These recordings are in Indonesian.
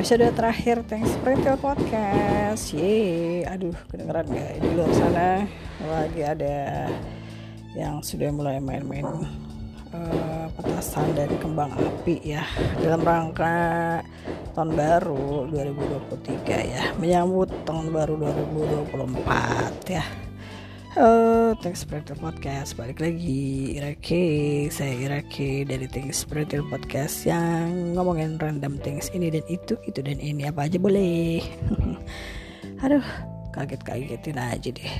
episode terakhir Thanks Sprintil Podcast. Yeay, aduh kedengeran gak di luar sana lagi ada yang sudah mulai main-main uh, petasan dan kembang api ya dalam rangka tahun baru 2023 ya menyambut tahun baru 2024 ya Halo, Thanks Sprinter Podcast. Balik lagi Irake Saya Irake dari Thanks Sprinter Podcast Yang ngomongin random things Ini dan itu, itu dan ini. Apa aja boleh. Aduh, kaget-kagetin aja deh.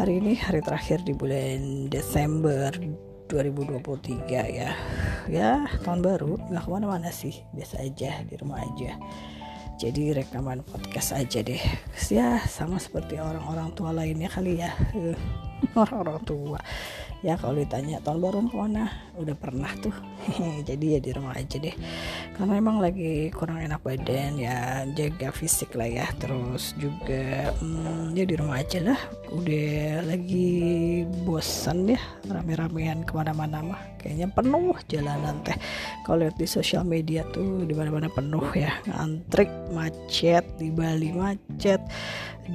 Hari ini hari terakhir di bulan Desember 2023 ya. Ya, tahun baru. Gak ke mana-mana sih. Biasa aja, di rumah aja jadi rekaman podcast aja deh. Ya sama seperti orang-orang tua lainnya kali ya. Orang-orang tua. Ya kalau ditanya tahun baru ke mana? Udah pernah tuh. Jadi ya di rumah aja deh. Karena emang lagi kurang enak badan ya jaga fisik lah ya. Terus juga hmm, ya di rumah aja lah. Udah lagi bosan ya rame-ramean ke mana-mana mah. Kayaknya penuh jalanan teh. Kalau lihat di sosial media tuh di mana-mana penuh ya. Ngantrik macet di Bali macet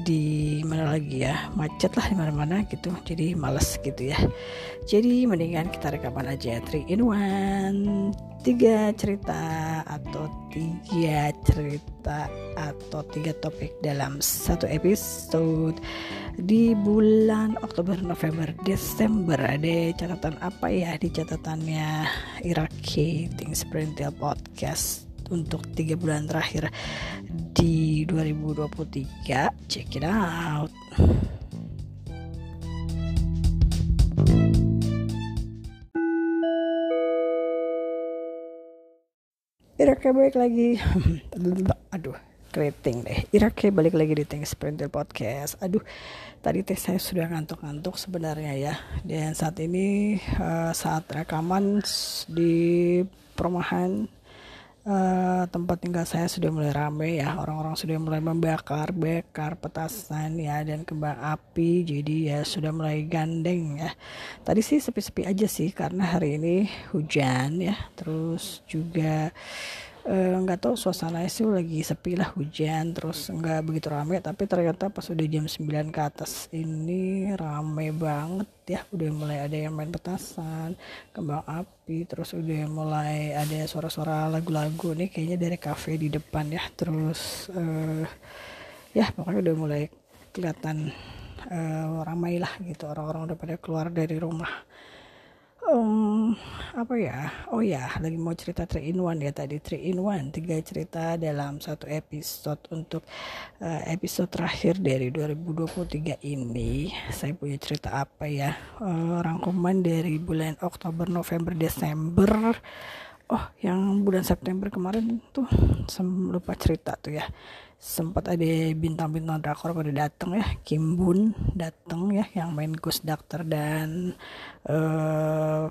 di mana lagi ya? Macet lah di mana-mana gitu jadi males gitu ya. Jadi mendingan kita rekaman aja 3 in 1 tiga cerita atau tiga cerita atau tiga topik dalam satu episode di bulan Oktober November Desember. Ada catatan apa ya di catatannya? Iraki Things Sprintil Podcast untuk tiga bulan terakhir di 2023 check it out. Irake balik lagi. Aduh keriting deh. Irake balik lagi di Thanks Sprinter Podcast. Aduh tadi teh saya sudah ngantuk-ngantuk sebenarnya ya. Dan saat ini uh, saat rekaman di perumahan uh, tempat tinggal saya sudah mulai rame ya. Orang-orang sudah mulai membakar bakar petasan ya dan kembang api. Jadi ya sudah mulai gandeng ya. Tadi sih sepi-sepi aja sih karena hari ini hujan ya. Terus juga nggak uh, tahu suasana sih lagi sepi lah hujan terus nggak begitu rame. Tapi ternyata pas udah jam 9 ke atas ini rame banget ya. Udah mulai ada yang main petasan kembang api terus udah mulai ada suara-suara lagu-lagu. Nih kayaknya dari kafe di depan ya. Terus uh, ya pokoknya udah mulai kelihatan uh, ramai lah gitu. Orang-orang udah pada keluar dari rumah um, apa ya? Oh ya lagi mau cerita 3 in 1 ya tadi. 3 in 1 tiga cerita dalam satu episode untuk uh, episode terakhir dari 2023 ini. Saya punya cerita apa ya? Uh, rangkuman dari bulan Oktober November Desember. Oh yang bulan September kemarin tuh lupa cerita tuh ya sempat ada bintang-bintang drakor pada datang ya. Kim Bun datang ya yang main Ghost Doctor dan uh,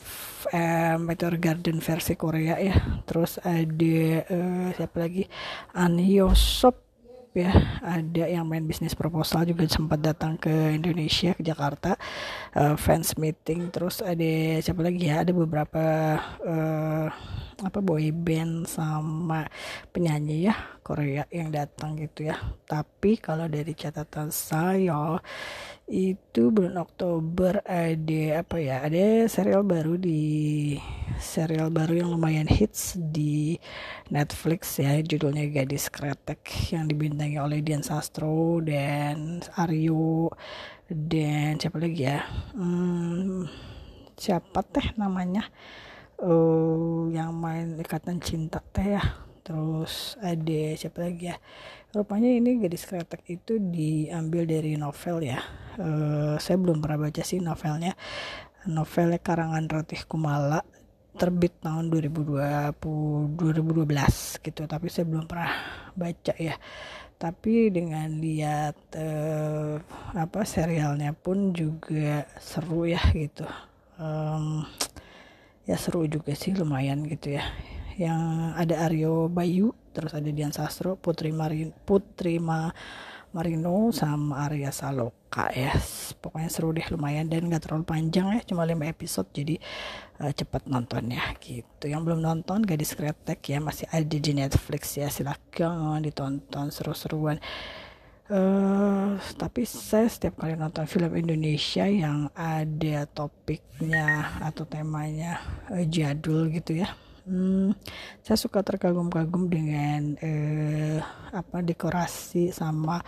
Meteor Garden versi Korea ya. Terus ada uh, siapa lagi? An Yosop ya ada yang main bisnis proposal juga sempat datang ke Indonesia ke Jakarta. Uh, fans meeting terus ada siapa lagi ya ada beberapa uh, apa boy band sama penyanyi ya Korea yang datang gitu ya. Tapi kalau dari catatan saya itu bulan Oktober ada apa ya? Ada serial baru di serial baru yang lumayan hits di Netflix ya. Judulnya Gadis Kretek yang dibintangi oleh Dian Sastro dan Aryo dan siapa lagi ya? Hmm, siapa teh namanya? Uh, yang main ikatan cinta teh ya terus ada siapa lagi ya? Rupanya ini gadis kretek itu diambil dari novel ya. Uh, saya belum pernah baca sih novelnya. Novelnya karangan Ratih Kumala terbit tahun 2020 2012 gitu tapi saya belum pernah baca ya. Tapi dengan lihat uh, apa serialnya pun juga seru ya gitu. Um, ya seru juga sih lumayan gitu ya yang ada Aryo Bayu terus ada Dian Sastro Putri Marin Putri Ma Marino sama Arya Saloka ya pokoknya seru deh lumayan. Dan gak terlalu panjang ya cuma 5 episode jadi uh, cepet nontonnya gitu. Yang belum nonton gadis kretek ya masih ada di Netflix ya. Silahkan ditonton seru-seruan. Uh, tapi saya setiap kali nonton film Indonesia yang ada topiknya atau temanya uh, jadul gitu ya hmm, saya suka terkagum-kagum dengan uh, apa dekorasi sama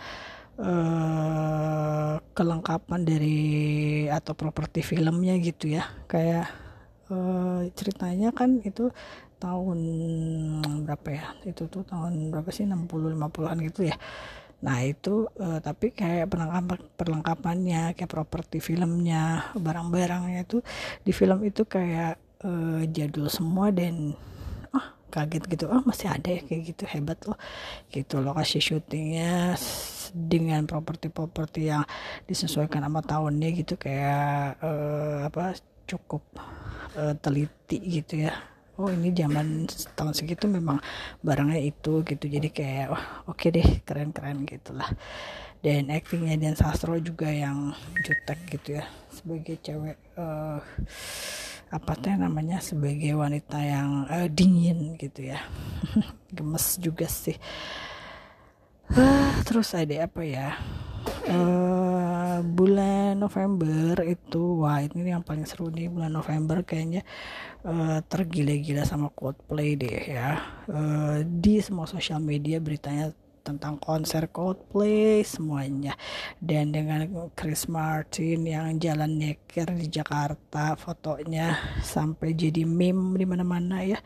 uh, kelengkapan dari atau properti filmnya gitu ya. Kayak uh, ceritanya kan itu tahun berapa ya? Itu tuh tahun berapa sih? 60 50-an gitu ya. Nah itu uh, tapi kayak perlengkapan perlengkapannya kayak properti filmnya barang-barangnya itu di film itu kayak uh, jadul semua dan oh kaget gitu. Oh masih ada ya kayak gitu. Hebat loh. Gitu lokasi syutingnya dengan properti-properti yang disesuaikan sama tahunnya gitu. Kayak uh, apa cukup uh, teliti gitu ya. Oh ini zaman tahun segitu memang barangnya itu gitu. Jadi kayak wah oke okay deh keren-keren gitulah dan actingnya dan Sastro juga yang jutek gitu ya. Sebagai cewek uh, apa teh namanya sebagai wanita yang uh, dingin gitu ya. Gemes juga sih. Uh, terus ada apa ya? Uh, bulan November itu wah ini yang paling seru nih bulan November kayaknya uh, tergila-gila sama Coldplay deh ya. Uh, di semua sosial media beritanya tentang konser Coldplay semuanya. Dan dengan Chris Martin yang jalan nyeker di Jakarta fotonya sampai jadi meme di mana-mana ya.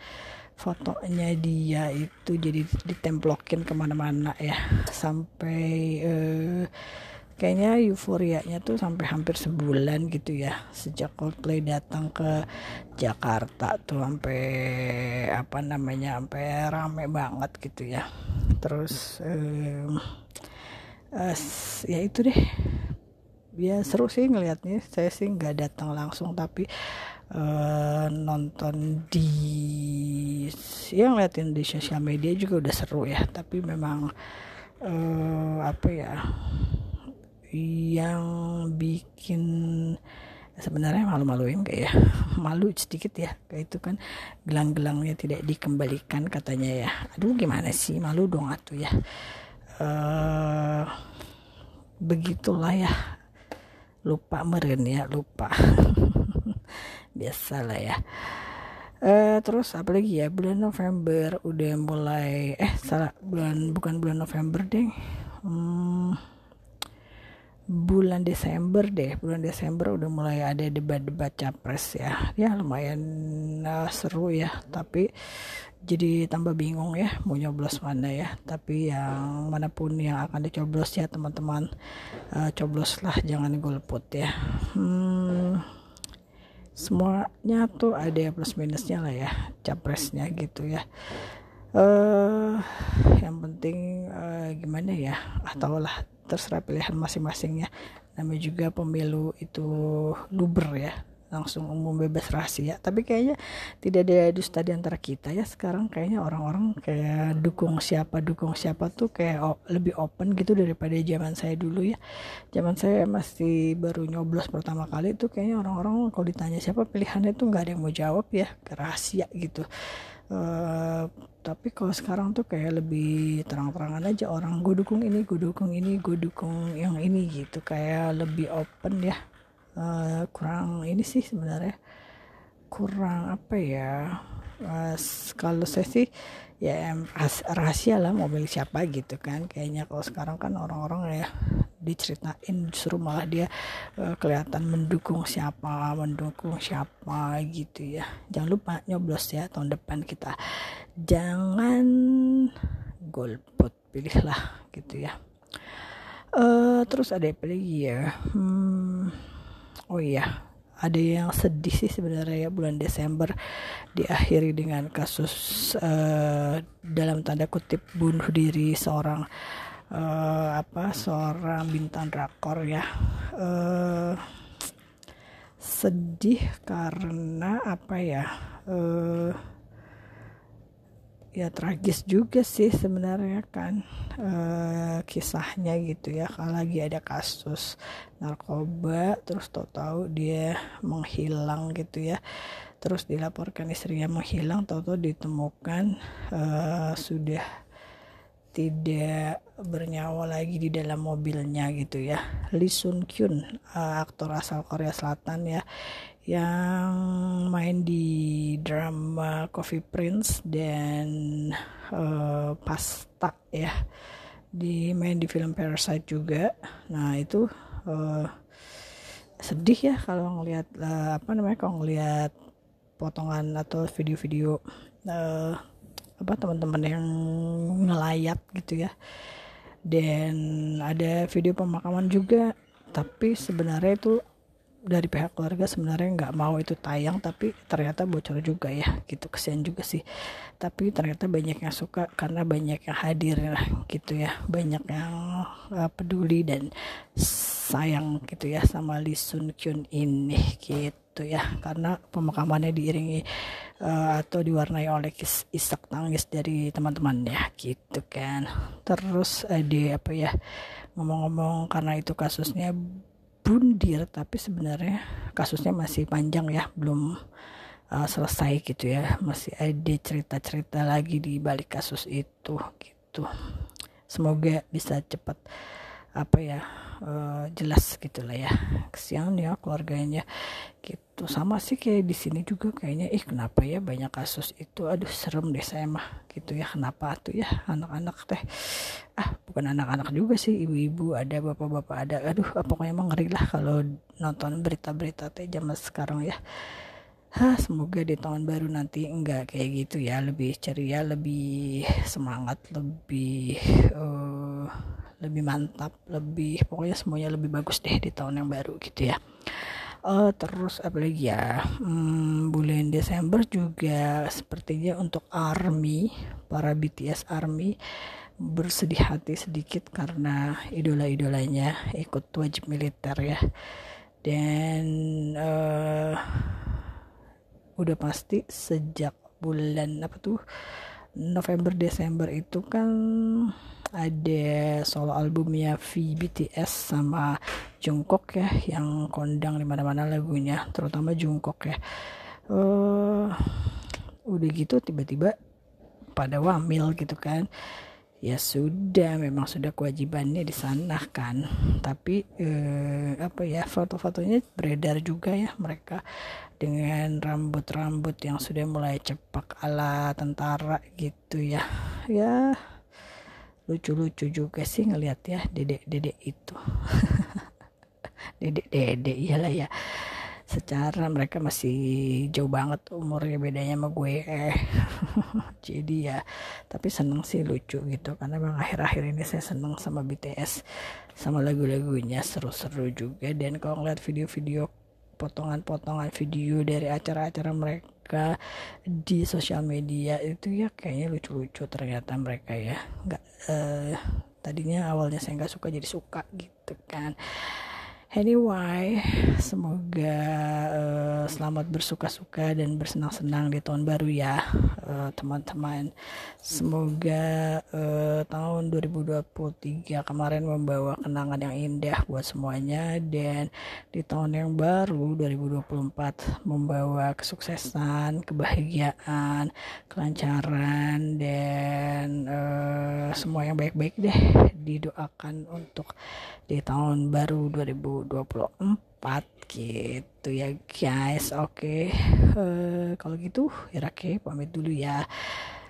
Fotonya dia itu jadi ditemplokin ke mana-mana ya. Sampai uh, kayaknya euforianya tuh sampai hampir sebulan gitu ya sejak Coldplay datang ke Jakarta tuh sampai apa namanya sampai rame banget gitu ya. Terus um, uh, ya itu deh. Ya seru sih ngelihatnya saya sih nggak datang langsung tapi uh, nonton di ya ngeliatin di sosial media juga udah seru ya. Tapi memang uh, apa ya yang bikin sebenarnya malu-maluin kayak ya? Malu sedikit ya kayak itu kan gelang-gelangnya tidak dikembalikan katanya ya. Aduh gimana sih? Malu dong atuh ya. Uh, begitulah ya. Lupa meren ya lupa. Biasalah ya. Uh, terus apa lagi ya? Bulan November udah mulai eh salah bulan bukan bulan November deh. Hmm, bulan Desember deh bulan Desember udah mulai ada debat-debat capres ya. Ya lumayan uh, seru ya tapi jadi tambah bingung ya mau nyoblos mana ya. Tapi yang mana pun yang akan dicoblos ya teman-teman uh, cobloslah jangan golput ya. Hmm, semuanya tuh ada plus minusnya lah ya capresnya gitu ya. Uh, yang penting uh, gimana ya atau lah terserah pilihan masing-masingnya. Namanya juga pemilu itu luber ya langsung umum bebas rahasia. Tapi kayaknya tidak ada dusta di antara kita ya sekarang. Kayaknya orang-orang kayak dukung siapa dukung siapa tuh kayak lebih open gitu daripada zaman saya dulu ya. Zaman saya masih baru nyoblos pertama kali itu kayaknya orang-orang kalau ditanya siapa pilihannya tuh nggak ada yang mau jawab ya rahasia gitu uh, tapi kalau sekarang tuh kayak lebih terang-terangan aja orang gue dukung ini gue dukung ini gue dukung yang ini gitu. Kayak lebih open ya. Uh, kurang ini sih sebenarnya. Kurang apa ya? Uh, kalau saya sih ya rahasia lah mobil siapa gitu kan. Kayaknya kalau sekarang kan orang-orang ya diceritain justru malah dia uh, kelihatan mendukung siapa mendukung siapa gitu ya. Jangan lupa nyoblos ya tahun depan kita. Jangan golput pilihlah gitu ya. Uh, terus ada apa lagi ya? Hmm, oh iya ada yang sedih sih sebenarnya ya bulan Desember diakhiri dengan kasus uh, dalam tanda kutip bunuh diri seorang uh, apa seorang bintang drakor ya. Uh, sedih karena apa ya? Uh, ya tragis juga sih sebenarnya kan uh, kisahnya gitu ya. Kalau lagi ada kasus narkoba terus tahu-tahu dia menghilang gitu ya. Terus dilaporkan istrinya menghilang tahu-tahu ditemukan uh, sudah tidak bernyawa lagi di dalam mobilnya gitu ya. Lee Sun Kyun uh, aktor asal Korea Selatan ya yang main di drama Coffee Prince dan uh, Pasta ya. Di main di film Parasite juga. Nah itu uh, sedih ya kalau ngelihat uh, apa namanya kalau ngelihat potongan atau video-video apa teman-teman yang ngelayat gitu ya. Dan ada video pemakaman juga. Tapi sebenarnya itu dari pihak keluarga sebenarnya nggak mau itu tayang. Tapi ternyata bocor juga ya. Gitu kesian juga sih. Tapi ternyata banyak yang suka karena banyak yang hadir gitu ya. Banyak yang uh, peduli dan sayang gitu ya sama Lee Sun Kyun ini gitu ya. Karena pemakamannya diiringi uh, atau diwarnai oleh kis isak tangis dari teman-temannya gitu kan. Terus ada apa ya ngomong-ngomong karena itu kasusnya bundir tapi sebenarnya kasusnya masih panjang ya belum uh, selesai gitu ya. Masih ada cerita-cerita lagi di balik kasus itu gitu. Semoga bisa cepat apa ya uh, jelas gitulah ya. Kesian ya keluarganya. Gitu. Sama sih kayak di sini juga kayaknya. Ih kenapa ya banyak kasus itu? Aduh serem deh saya mah. Gitu ya. Kenapa tuh ya anak-anak teh? Ah bukan anak-anak juga sih. Ibu-ibu ada bapak-bapak ada. Aduh pokoknya emang ngeri lah kalau nonton berita-berita teh zaman sekarang ya. Hah, semoga di tahun baru nanti enggak kayak gitu ya. Lebih ceria lebih semangat lebih uh, lebih mantap lebih pokoknya semuanya lebih bagus deh di tahun yang baru gitu ya. Uh, terus apa lagi ya? Hmm, bulan Desember juga sepertinya untuk ARMY para BTS ARMY bersedih hati sedikit karena idola-idolanya ikut wajib militer ya. Dan uh, udah pasti sejak bulan apa tuh? November Desember itu kan ada solo albumnya V BTS sama Jungkook ya yang kondang di mana-mana lagunya terutama Jungkook ya. Uh, udah gitu tiba-tiba pada wamil gitu kan. Ya sudah memang sudah kewajibannya di sana kan. Tapi eh, apa ya foto-fotonya beredar juga ya mereka dengan rambut-rambut yang sudah mulai cepak ala tentara gitu ya. Ya lucu-lucu juga sih ngelihat ya dedek-dedek itu. Dedek-dedek iyalah ya. Secara mereka masih jauh banget umurnya bedanya sama gue. Jadi ya tapi seneng sih lucu gitu. Karena memang akhir-akhir ini saya seneng sama BTS sama lagu-lagunya. Seru-seru juga. Dan kalau ngeliat video-video potongan-potongan video dari acara-acara mereka di sosial media itu ya kayaknya lucu-lucu ternyata mereka ya. Nggak uh, tadinya awalnya saya nggak suka jadi suka gitu kan Anyway, semoga uh, selamat bersuka-suka dan bersenang-senang di tahun baru ya, eh, teman-teman. Uh, semoga uh, tahun 2023 kemarin membawa kenangan yang indah buat semuanya dan di tahun yang baru 2024 membawa kesuksesan, kebahagiaan, kelancaran dan uh, semua yang baik-baik deh didoakan untuk di tahun baru 2023 2024 gitu ya guys. Oke okay. uh, eh, kalau gitu Irake pamit dulu ya.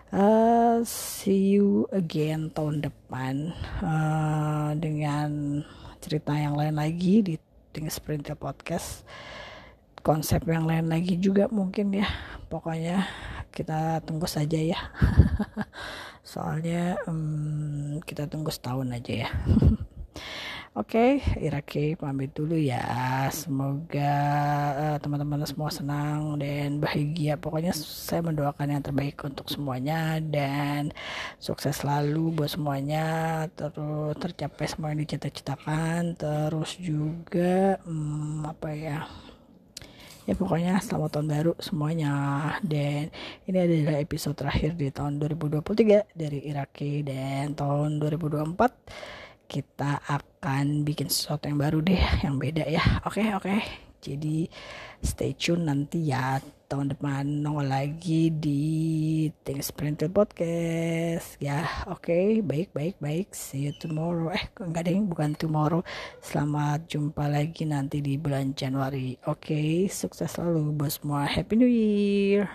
Uh, see you again tahun depan uh, dengan cerita yang lain lagi di dengan Sprinter Podcast. Konsep yang lain lagi juga mungkin ya. Pokoknya kita tunggu saja ya. Soalnya um, kita tunggu setahun aja ya Oke, okay, Irake pamit dulu ya. Semoga uh, teman-teman semua senang dan bahagia. Pokoknya saya mendoakan yang terbaik untuk semuanya dan sukses selalu buat semuanya. Terus tercapai semua yang dicita-citakan. Terus juga hmm, apa ya? ya pokoknya selamat tahun baru semuanya dan ini adalah episode terakhir di tahun 2023 dari Iraki dan tahun 2024 kita akan bikin sesuatu yang baru deh yang beda ya. Oke okay, oke. Okay. jadi stay tune nanti ya tahun depan nongol lagi di Things Printed Podcast. Ya oke. Okay, baik baik baik. See you tomorrow. Eh enggak deh bukan tomorrow? Selamat jumpa lagi nanti di bulan Januari. Oke okay, sukses selalu buat semua. Happy new year